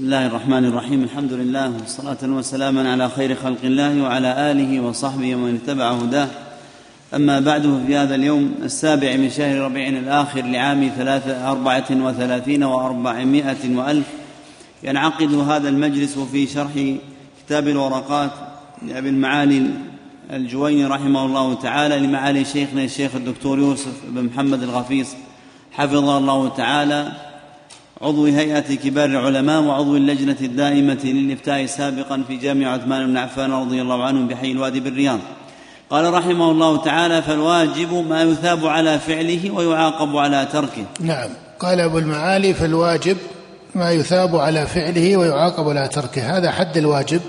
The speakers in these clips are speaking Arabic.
بسم الله الرحمن الرحيم الحمد لله والصلاة وسلاما على خير خلق الله وعلى آله وصحبه ومن اتبع هداه أما بعد في هذا اليوم السابع من شهر ربيع الآخر لعام ثلاثة أربعة وثلاثين وأربعمائة وألف ينعقد هذا المجلس في شرح كتاب الورقات لأبي المعالي الجويني رحمه الله تعالى لمعالي شيخنا الشيخ الدكتور يوسف بن محمد الغفيص حفظه الله تعالى عضو هيئة كبار العلماء وعضو اللجنة الدائمة للإفتاء سابقا في جامع عثمان بن عفان رضي الله عنه بحي الوادي بالرياض. قال رحمه الله تعالى فالواجب ما يثاب على فعله ويعاقب على تركه. نعم. قال أبو المعالي فالواجب ما يثاب على فعله ويعاقب على تركه. هذا حد الواجب.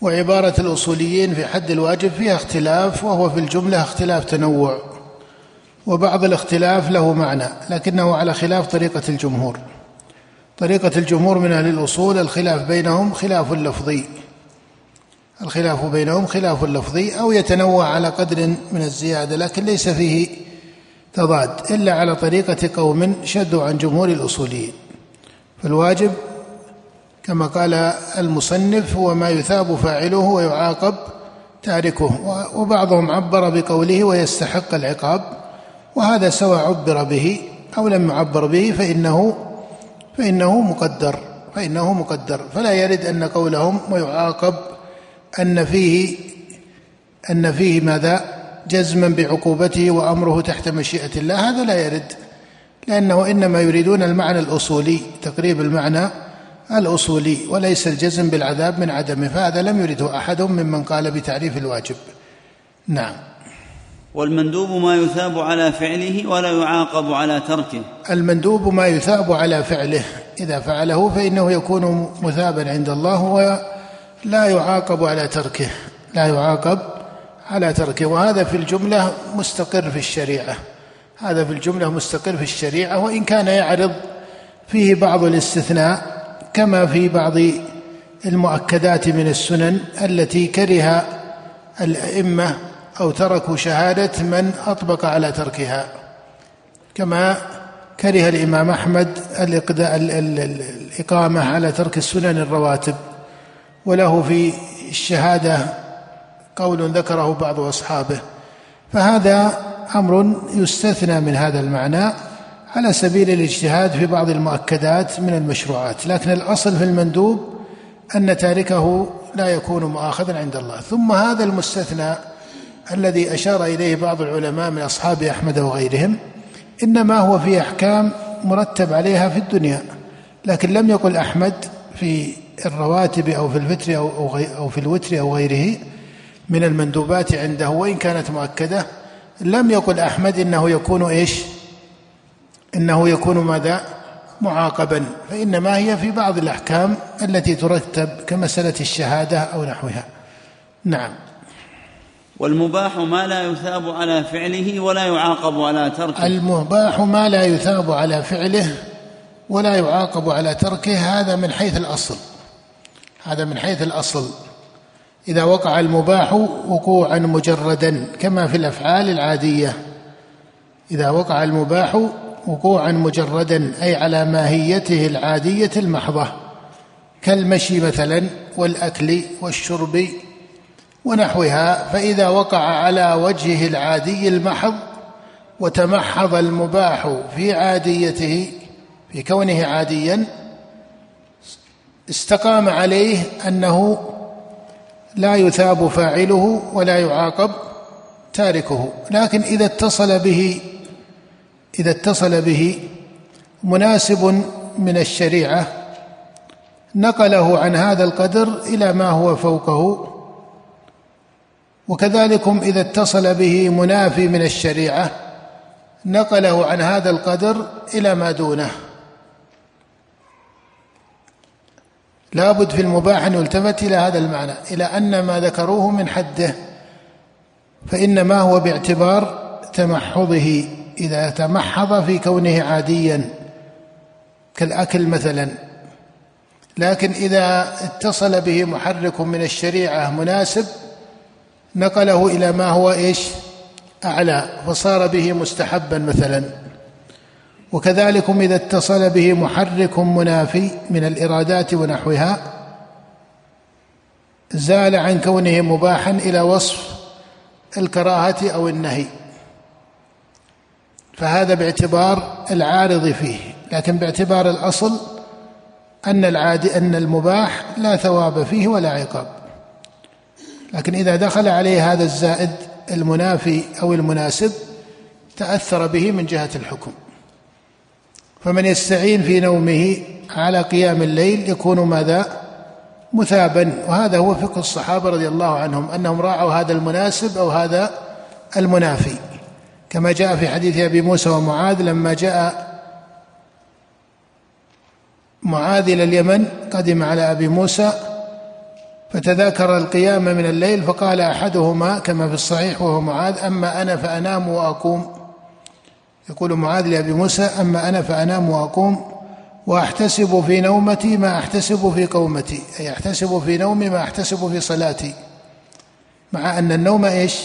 وعبارة الأصوليين في حد الواجب فيها اختلاف وهو في الجملة اختلاف تنوع. وبعض الاختلاف له معنى لكنه على خلاف طريقة الجمهور. طريقة الجمهور من أهل الأصول الخلاف بينهم خلاف لفظي. الخلاف بينهم خلاف لفظي أو يتنوع على قدر من الزيادة لكن ليس فيه تضاد إلا على طريقة قوم شدوا عن جمهور الأصوليين. فالواجب كما قال المصنف هو ما يثاب فاعله ويعاقب تاركه. وبعضهم عبر بقوله ويستحق العقاب. وهذا سواء عبر به أو لم يعبر به فإنه فإنه مقدر فإنه مقدر. فلا يرد أن قولهم ويعاقب أن فيه أن فيه ماذا؟ جزما بعقوبته وأمره تحت مشيئة الله. هذا لا يرد لأنه إنما يريدون المعنى الأصولي تقريب المعنى الأصولي وليس الجزم بالعذاب من عدمه فهذا لم يرده أحد ممن قال بتعريف الواجب. نعم. والمندوب ما يثاب على فعله ولا يعاقب على تركه. المندوب ما يثاب على فعله. إذا فعله فإنه يكون مثابا عند الله ولا يعاقب على تركه. لا يعاقب على تركه. وهذا في الجملة مستقر في الشريعة. هذا في الجملة مستقر في الشريعة. وإن كان يعرض فيه بعض الاستثناء كما في بعض المؤكدات من السنن التي كره الأئمة أو تركوا شهادة من أطبق على تركها. كما كره الإمام أحمد الإقامة على ترك السنن الرواتب وله في الشهادة قول ذكره بعض أصحابه. فهذا أمر يستثنى من هذا المعنى على سبيل الاجتهاد في بعض المؤكدات من المشروعات. لكن الأصل في المندوب أن تاركه لا يكون مؤاخذا عند الله. ثم هذا المستثنى الذي أشار إليه بعض العلماء من أصحاب أحمد وغيرهم إنما هو في أحكام مرتب عليها في الدنيا لكن لم يقل أحمد في الرواتب أو في الفطر أو, أو في الوتر أو غيره من المندوبات عنده وإن كانت مؤكدة لم يقل أحمد إنه يكون إيش؟ إنه يكون ماذا؟ معاقبا فإنما هي في بعض الأحكام التي ترتب كمسألة الشهادة أو نحوها. نعم. والمباح ما لا يثاب على فعله ولا يعاقب على تركه. المباح ما لا يثاب على فعله ولا يعاقب على تركه هذا من حيث الأصل. هذا من حيث الأصل. إذا وقع المباح وقوعا مجردا كما في الأفعال العادية. إذا وقع المباح وقوعا مجردا أي على ماهيته العادية المحضة. كالمشي مثلا والأكل والشرب ونحوها فإذا وقع على وجهه العادي المحض وتمحض المباح في عاديته في كونه عاديا استقام عليه أنه لا يثاب فاعله ولا يعاقب تاركه. لكن إذا اتصل به إذا اتصل به مناسب من الشريعة نقله عن هذا القدر إلى ما هو فوقه. وكذلكم إذا اتصل به منافي من الشريعة نقله عن هذا القدر إلى ما دونه. لابد في المباح أن يلتفت إلى هذا المعنى إلى أن ما ذكروه من حده فإنما هو باعتبار تمحضه إذا تمحض في كونه عاديا كالأكل مثلا. لكن إذا اتصل به محرك من الشريعة مناسب نقله إلى ما هو إيش؟ أعلى فصار به مستحبا مثلا. وكذلكم إذا اتصل به محرك منافي من الإرادات ونحوها زال عن كونه مباحا إلى وصف الكراهة أو النهي. فهذا باعتبار العارض فيه لكن باعتبار الأصل أن العادي أن المباح لا ثواب فيه ولا عقاب. لكن إذا دخل عليه هذا الزائد المنافي أو المناسب تأثر به من جهة الحكم. فمن يستعين في نومه على قيام الليل يكون ماذا؟ مثابا. وهذا هو فقه الصحابة رضي الله عنهم أنهم راعوا هذا المناسب أو هذا المنافي. كما جاء في حديث أبي موسى ومعاذ لما جاء معاذ إلى اليمن قدم على أبي موسى فتذاكر القيام من الليل فقال أحدهما كما في الصحيح وهو معاذ أما أنا فأنام وأقوم. يقول معاذ لأبي موسى أما أنا فأنام وأقوم وأحتسب في نومتي ما أحتسب في قومتي أي أحتسب في نومي ما أحتسب في صلاتي. مع أن النوم إيش؟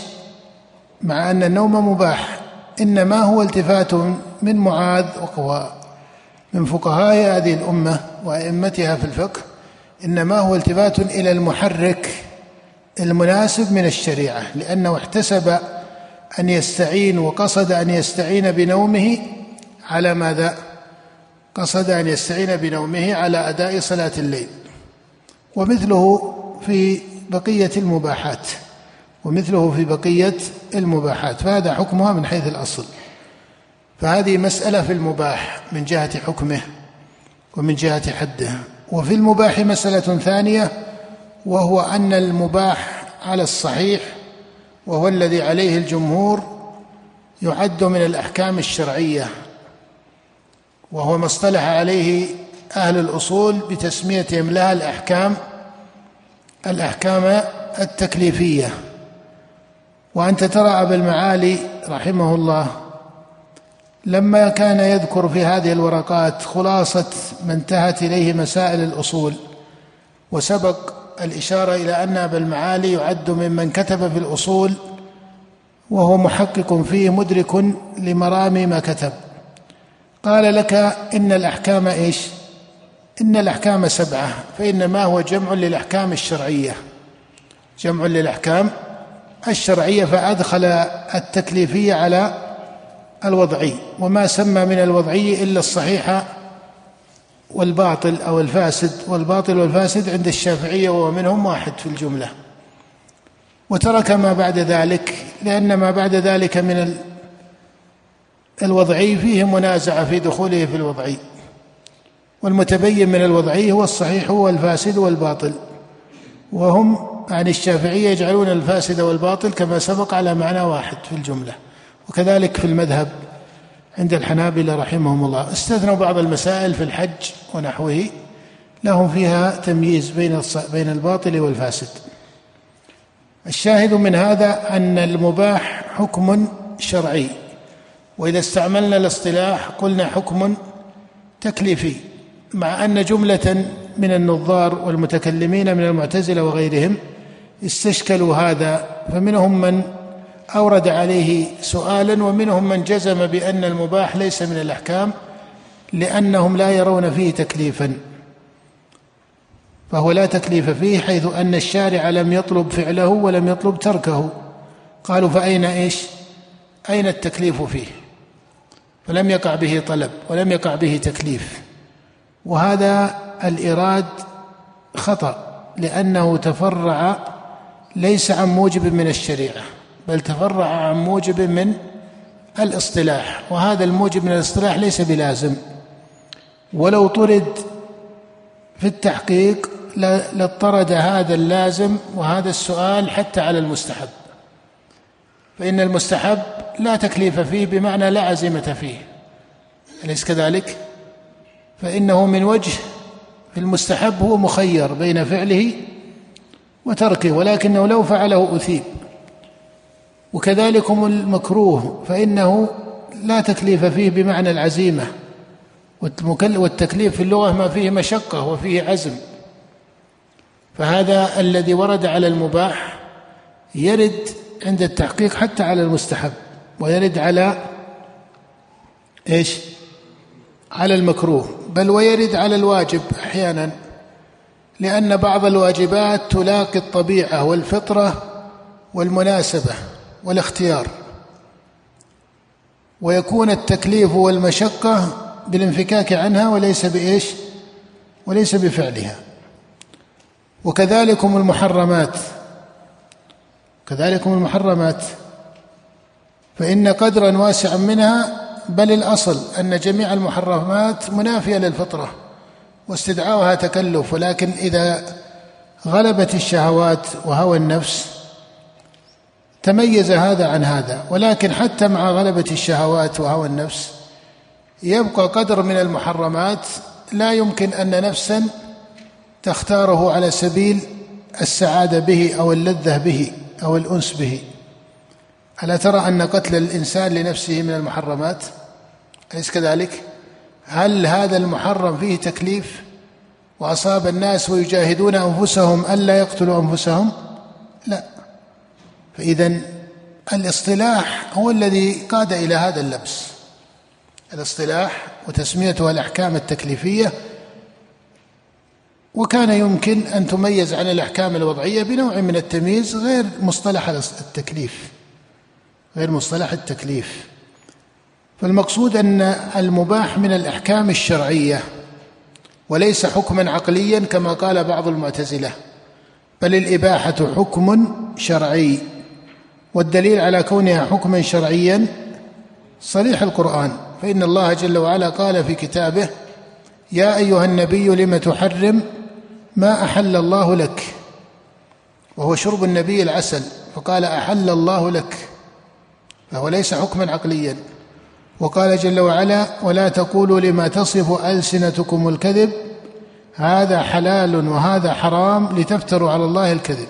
مع أن النوم مباح إنما هو التفات من معاذ وهو من فقهاء هذه الأمة وأئمتها في الفقه إنما هو التفات إلى المحرك المناسب من الشريعة لأنه احتسب أن يستعين وقصد أن يستعين بنومه على ماذا؟ قصد أن يستعين بنومه على أداء صلاة الليل. ومثله في بقية المباحات ومثله في بقية المباحات فهذا حكمها من حيث الأصل. فهذه مسألة في المباح من جهة حكمه ومن جهة حده. وفي المباح مسألة ثانية وهو أن المباح على الصحيح وهو الذي عليه الجمهور يعد من الأحكام الشرعية وهو ما اصطلح عليه أهل الأصول بتسميتهم لها الأحكام الأحكام التكليفية. وأنت ترى أبا المعالي رحمه الله لما كان يذكر في هذه الورقات خلاصة ما انتهت إليه مسائل الأصول وسبق الإشارة إلى أن أبا المعالي يعد ممن كتب في الأصول وهو محقق فيه مدرك لمرامي ما كتب. قال لك إن الأحكام إيش؟ إن الأحكام سبعة فإنما هو جمع للأحكام الشرعية. جمع للأحكام الشرعية فأدخل التكليفية على الوضعي وما سمى من الوضعي إلا الصحيح والباطل أو الفاسد. والباطل والفاسد عند الشافعية وهو منهم واحد في الجملة. وترك ما بعد ذلك لأن ما بعد ذلك من الوضعي فيه منازعه في دخوله في الوضعي. والمتبين من الوضعي هو الصحيح والفاسد والباطل. وهم عن الشافعية يجعلون الفاسد والباطل كما سبق على معنى واحد في الجملة. وكذلك في المذهب عند الحنابلة رحمهم الله. استثنوا بعض المسائل في الحج ونحوه لهم فيها تمييز بين بين الباطل والفاسد. الشاهد من هذا أن المباح حكم شرعي وإذا استعملنا الاصطلاح قلنا حكم تكليفي مع أن جملة من النظار والمتكلمين من المعتزلة وغيرهم استشكلوا هذا فمنهم من أورد عليه سؤالا ومنهم من جزم بأن المباح ليس من الأحكام لأنهم لا يرون فيه تكليفا فهو لا تكليف فيه حيث أن الشارع لم يطلب فعله ولم يطلب تركه. قالوا فأين إيش؟ أين التكليف فيه؟ فلم يقع به طلب ولم يقع به تكليف. وهذا الإراد خطأ لأنه تفرع ليس عن موجب من الشريعة. بل تفرع عن موجب من الاصطلاح. وهذا الموجب من الاصطلاح ليس بلازم. ولو طرد في التحقيق لاضطرد هذا اللازم وهذا السؤال حتى على المستحب. فإن المستحب لا تكليف فيه بمعنى لا عزيمة فيه. أليس كذلك؟ فإنه من وجه في المستحب هو مخير بين فعله وتركه ولكنه لو فعله أثيب. وكذلكم المكروه فإنه لا تكليف فيه بمعنى العزيمة. والتكليف في اللغة ما فيه مشقة وفيه عزم. فهذا الذي ورد على المباح يرد عند التحقيق حتى على المستحب ويرد على إيش؟ على المكروه. بل ويرد على الواجب أحيانا لأن بعض الواجبات تلاقي الطبيعة والفطرة والمناسبة. والاختيار ويكون التكليف والمشقة بالانفكاك عنها وليس بإيش؟ وليس بفعلها. وكذلكم المحرمات كذلكم المحرمات فإن قدرا واسعا منها بل الأصل أن جميع المحرمات منافية للفطرة واستدعاؤها تكلف ولكن إذا غلبت الشهوات وهوى النفس تميز هذا عن هذا ولكن حتى مع غلبة الشهوات وهوى النفس يبقى قدر من المحرمات لا يمكن أن نفسا تختاره على سبيل السعادة به أو اللذة به أو الأنس به. ألا ترى أن قتل الإنسان لنفسه من المحرمات؟ أليس كذلك؟ هل هذا المحرم فيه تكليف وأصاب الناس ويجاهدون أنفسهم ألا يقتلوا أنفسهم؟ لا. فإذا الاصطلاح هو الذي قاد إلى هذا اللبس. الاصطلاح وتسميتها الأحكام التكليفية وكان يمكن أن تميز عن الأحكام الوضعية بنوع من التمييز غير مصطلح التكليف غير مصطلح التكليف. فالمقصود أن المباح من الأحكام الشرعية وليس حكما عقليا كما قال بعض المعتزلة بل الإباحة حكم شرعي. والدليل على كونها حكما شرعيا صريح القرآن. فإن الله جل وعلا قال في كتابه يا أيها النبي لم تحرم ما أحل الله لك؟ وهو شرب النبي العسل فقال أحل الله لك؟ فهو ليس حكما عقليا. وقال جل وعلا ولا تقولوا لما تصف ألسنتكم الكذب هذا حلال وهذا حرام لتفتروا على الله الكذب.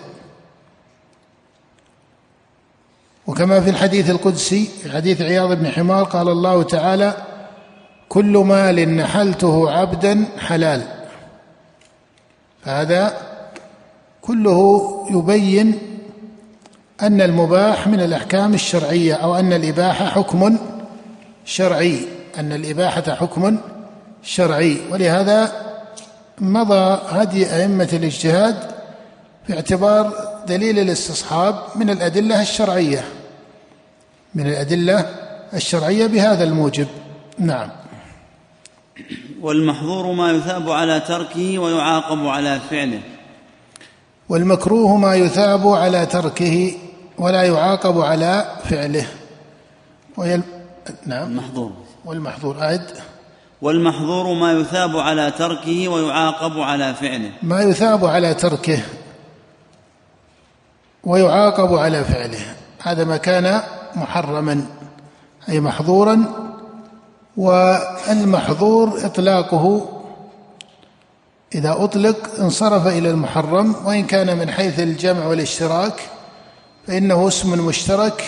وكما في الحديث القدسي حديث عياض بن حمار قال الله تعالى كل مال نحلته عبدا حلال. فهذا كله يبين أن المباح من الأحكام الشرعية أو أن الإباحة حكم شرعي أن الإباحة حكم شرعي. ولهذا مضى هدي أئمة الاجتهاد في اعتبار دليل الاستصحاب من الأدلة الشرعية. من الأدلة الشرعية بهذا الموجب. نعم. والمحظور ما يثاب على تركه ويعاقب على فعله. والمكروه ما يثاب على تركه ولا يعاقب على فعله. ويل... نعم. المحظور. والمحظور أعد. والمحظور ما يثاب على تركه ويعاقب على فعله. ما يثاب على تركه. ويعاقب على فعله. هذا ما كان محرما أي محظورا والمحظور إطلاقه. إذا أطلق انصرف إلى المحرم وإن كان من حيث الجمع والاشتراك فإنه اسم مشترك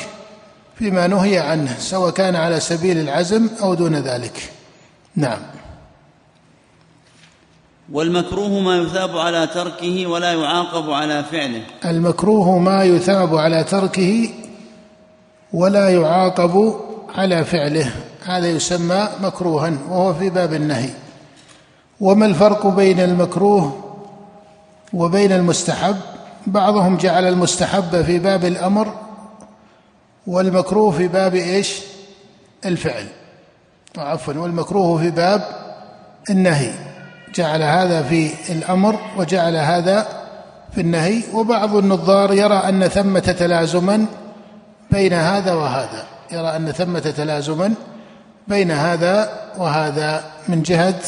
فيما نهي عنه سواء كان على سبيل العزم أو دون ذلك. نعم. والمكروه ما يثاب على تركه ولا يعاقب على فعله. المكروه ما يثاب على تركه ولا يعاقب على فعله. هذا يسمى مكروها وهو في باب النهي. وما الفرق بين المكروه وبين المستحب؟ بعضهم جعل المستحب في باب الأمر والمكروه في باب إيش؟ الفعل. عفوا والمكروه في باب النهي. جعل هذا في الأمر وجعل هذا في النهي وبعض النظار يرى أن ثمة تلازما بين هذا وهذا. يرى أن ثمة تلازما بين هذا وهذا من جهة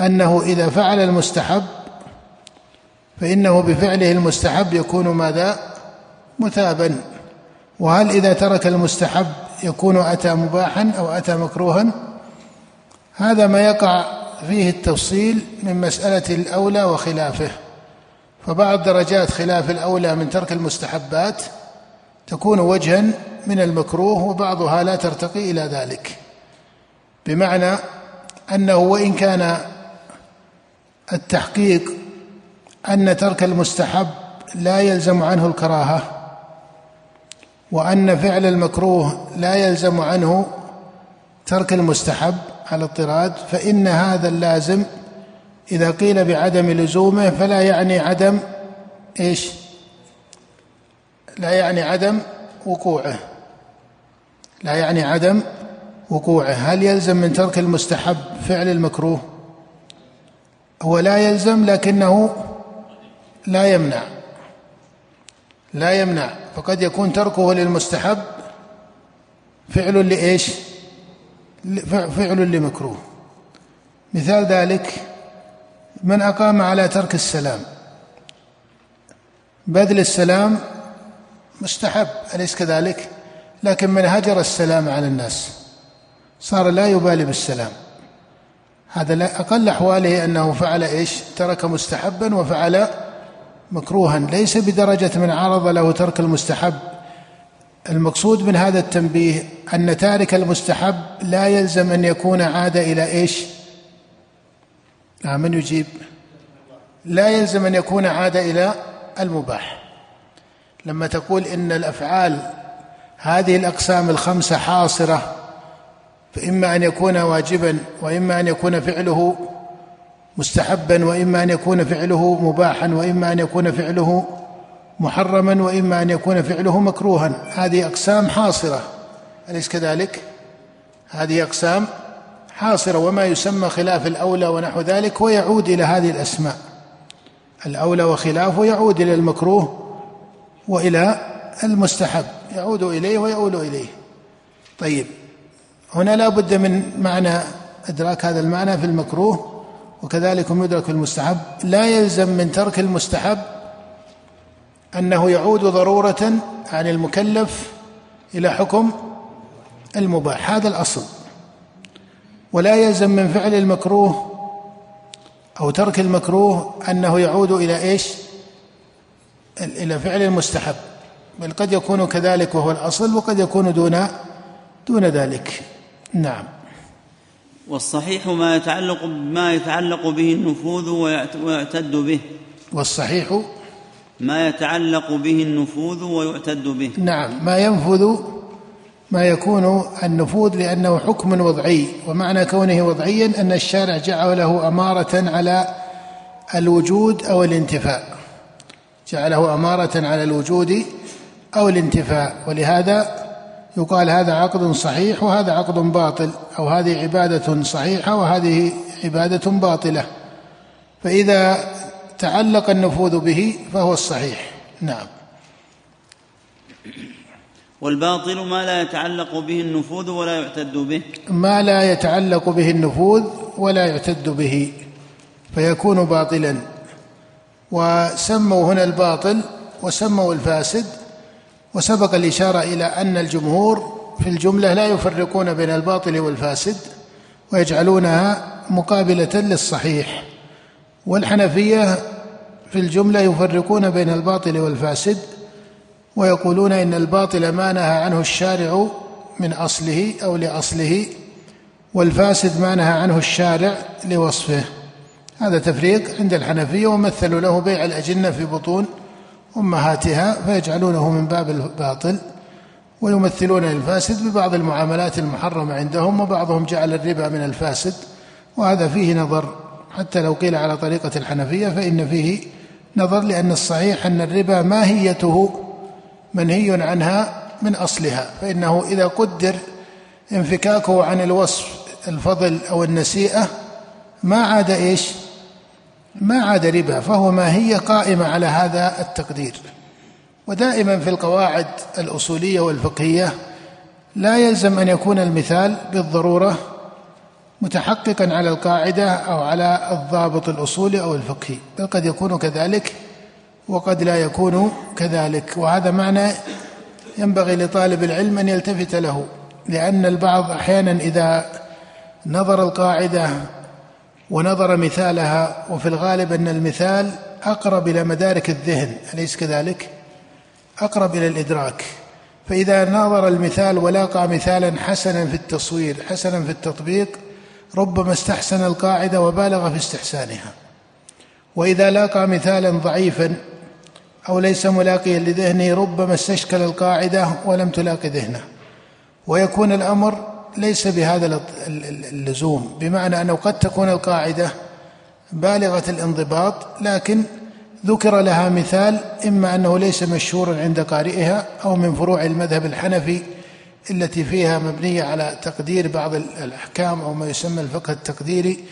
أنه إذا فعل المستحب فإنه بفعله المستحب يكون ماذا؟ مثابا وهل إذا ترك المستحب يكون أتى مباحا أو أتى مكروها؟ هذا ما يقع فيه التفصيل من مسألة الأولى وخلافه. فبعض درجات خلاف الأولى من ترك المستحبات تكون وجها من المكروه وبعضها لا ترتقي إلى ذلك. بمعنى أنه وإن كان التحقيق أن ترك المستحب لا يلزم عنه الكراهة وأن فعل المكروه لا يلزم عنه ترك المستحب على اضطراد فإن هذا اللازم إذا قيل بعدم لزومه فلا يعني عدم إيش؟ لا يعني عدم وقوعه. لا يعني عدم وقوعه. هل يلزم من ترك المستحب فعل المكروه؟ هو لا يلزم لكنه لا يمنع. لا يمنع. فقد يكون تركه للمستحب فعل لإيش؟ فعل لمكروه. مثال ذلك من أقام على ترك السلام. بذل السلام مستحب أليس كذلك؟ لكن من هجر السلام على الناس صار لا يبالي بالسلام. هذا أقل أحواله أنه فعل إيش؟ ترك مستحبا وفعل مكروها. ليس بدرجة من عرض له ترك المستحب. المقصود من هذا التنبيه أن تارك المستحب لا يلزم أن يكون عاد إلى إيش؟ نعم من يجيب؟ لا يلزم أن يكون عاد إلى المباح. لما تقول إن الأفعال هذه الأقسام الخمسة حاصرة فإما أن يكون واجبا وإما أن يكون فعله مستحبا وإما أن يكون فعله مباحا وإما أن يكون فعله محرما وإما أن يكون فعله مكروها. هذه أقسام حاصرة. أليس كذلك؟ هذه أقسام حاصرة وما يسمى خلاف الأولى ونحو ذلك ويعود إلى هذه الأسماء. الأولى وخلافه يعود إلى المكروه وإلى المستحب. يعود إليه ويؤول إليه. طيب هنا لا بد من معنى إدراك هذا المعنى في المكروه وكذلك يدرك المستحب. لا يلزم من ترك المستحب أنه يعود ضرورة عن المكلف إلى حكم المباح. هذا الأصل. ولا يلزم من فعل المكروه أو ترك المكروه أنه يعود إلى إيش؟ إلى فعل المستحب. بل قد يكون كذلك وهو الأصل وقد يكون دون دون ذلك. نعم. والصحيح ما يتعلق ما يتعلق به النفوذ ويعتد به. والصحيح ما يتعلق به النفوذ ويعتد به. نعم ما ينفذ ما يكون النفوذ لأنه حكم وضعي ومعنى كونه وضعيا أن الشارع جعله أمارة على الوجود أو الانتفاء. جعله أمارة على الوجود أو الانتفاء ولهذا يقال هذا عقد صحيح وهذا عقد باطل أو هذه عبادة صحيحة وهذه عبادة باطلة. فإذا تعلق النفوذ به فهو الصحيح. نعم. والباطل ما لا يتعلق به النفوذ ولا يعتد به. ما لا يتعلق به النفوذ ولا يعتد به. فيكون باطلا. وسموا هنا الباطل وسموا الفاسد. وسبق الإشارة إلى أن الجمهور في الجملة لا يفرقون بين الباطل والفاسد ويجعلونها مقابلة للصحيح. والحنفية في الجملة يفرقون بين الباطل والفاسد ويقولون إن الباطل ما نهى عنه الشارع من أصله أو لأصله والفاسد ما نهى عنه الشارع لوصفه. هذا تفريق عند الحنفية ومثلوا له بيع الأجنة في بطون أمهاتها فيجعلونه من باب الباطل ويمثلون الفاسد ببعض المعاملات المحرمة عندهم وبعضهم جعل الربا من الفاسد وهذا فيه نظر حتى لو قيل على طريقة الحنفية فإن فيه نظر لأن الصحيح أن الربا ماهيته منهي عنها من أصلها فإنه إذا قدر انفكاكه عن الوصف الفضل أو النسيئة ما عاد إيش؟ ما عاد ربا فهو ماهية قائمة على هذا التقدير. ودائما في القواعد الأصولية والفقهية لا يلزم أن يكون المثال بالضرورة متحققا على القاعدة أو على الضابط الأصولي أو الفقهي بل قد يكون كذلك وقد لا يكون كذلك. وهذا معنى ينبغي لطالب العلم أن يلتفت له لأن البعض أحيانا إذا نظر القاعدة ونظر مثالها وفي الغالب أن المثال أقرب إلى مدارك الذهن أليس كذلك؟ أقرب إلى الإدراك. فإذا نظر المثال ولاقى مثالا حسنا في التصوير حسنا في التطبيق ربما استحسن القاعدة وبالغ في استحسانها. وإذا لاقى مثالا ضعيفا أو ليس ملاقيا لذهنه ربما استشكل القاعدة ولم تلاقي ذهنه. ويكون الأمر ليس بهذا اللزوم بمعنى أنه قد تكون القاعدة بالغة الانضباط لكن ذكر لها مثال إما أنه ليس مشهورا عند قارئها أو من فروع المذهب الحنفي التي فيها مبنية على تقدير بعض الأحكام أو ما يسمى الفقه التقديري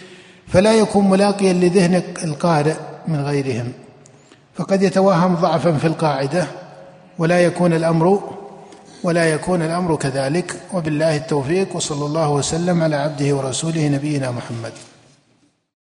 فلا يكون ملاقيا لذهن القارئ من غيرهم. فقد يتوهم ضعفا في القاعدة ولا يكون الأمر ولا يكون الأمر كذلك. وبالله التوفيق وصلى الله وسلم على عبده ورسوله نبينا محمد.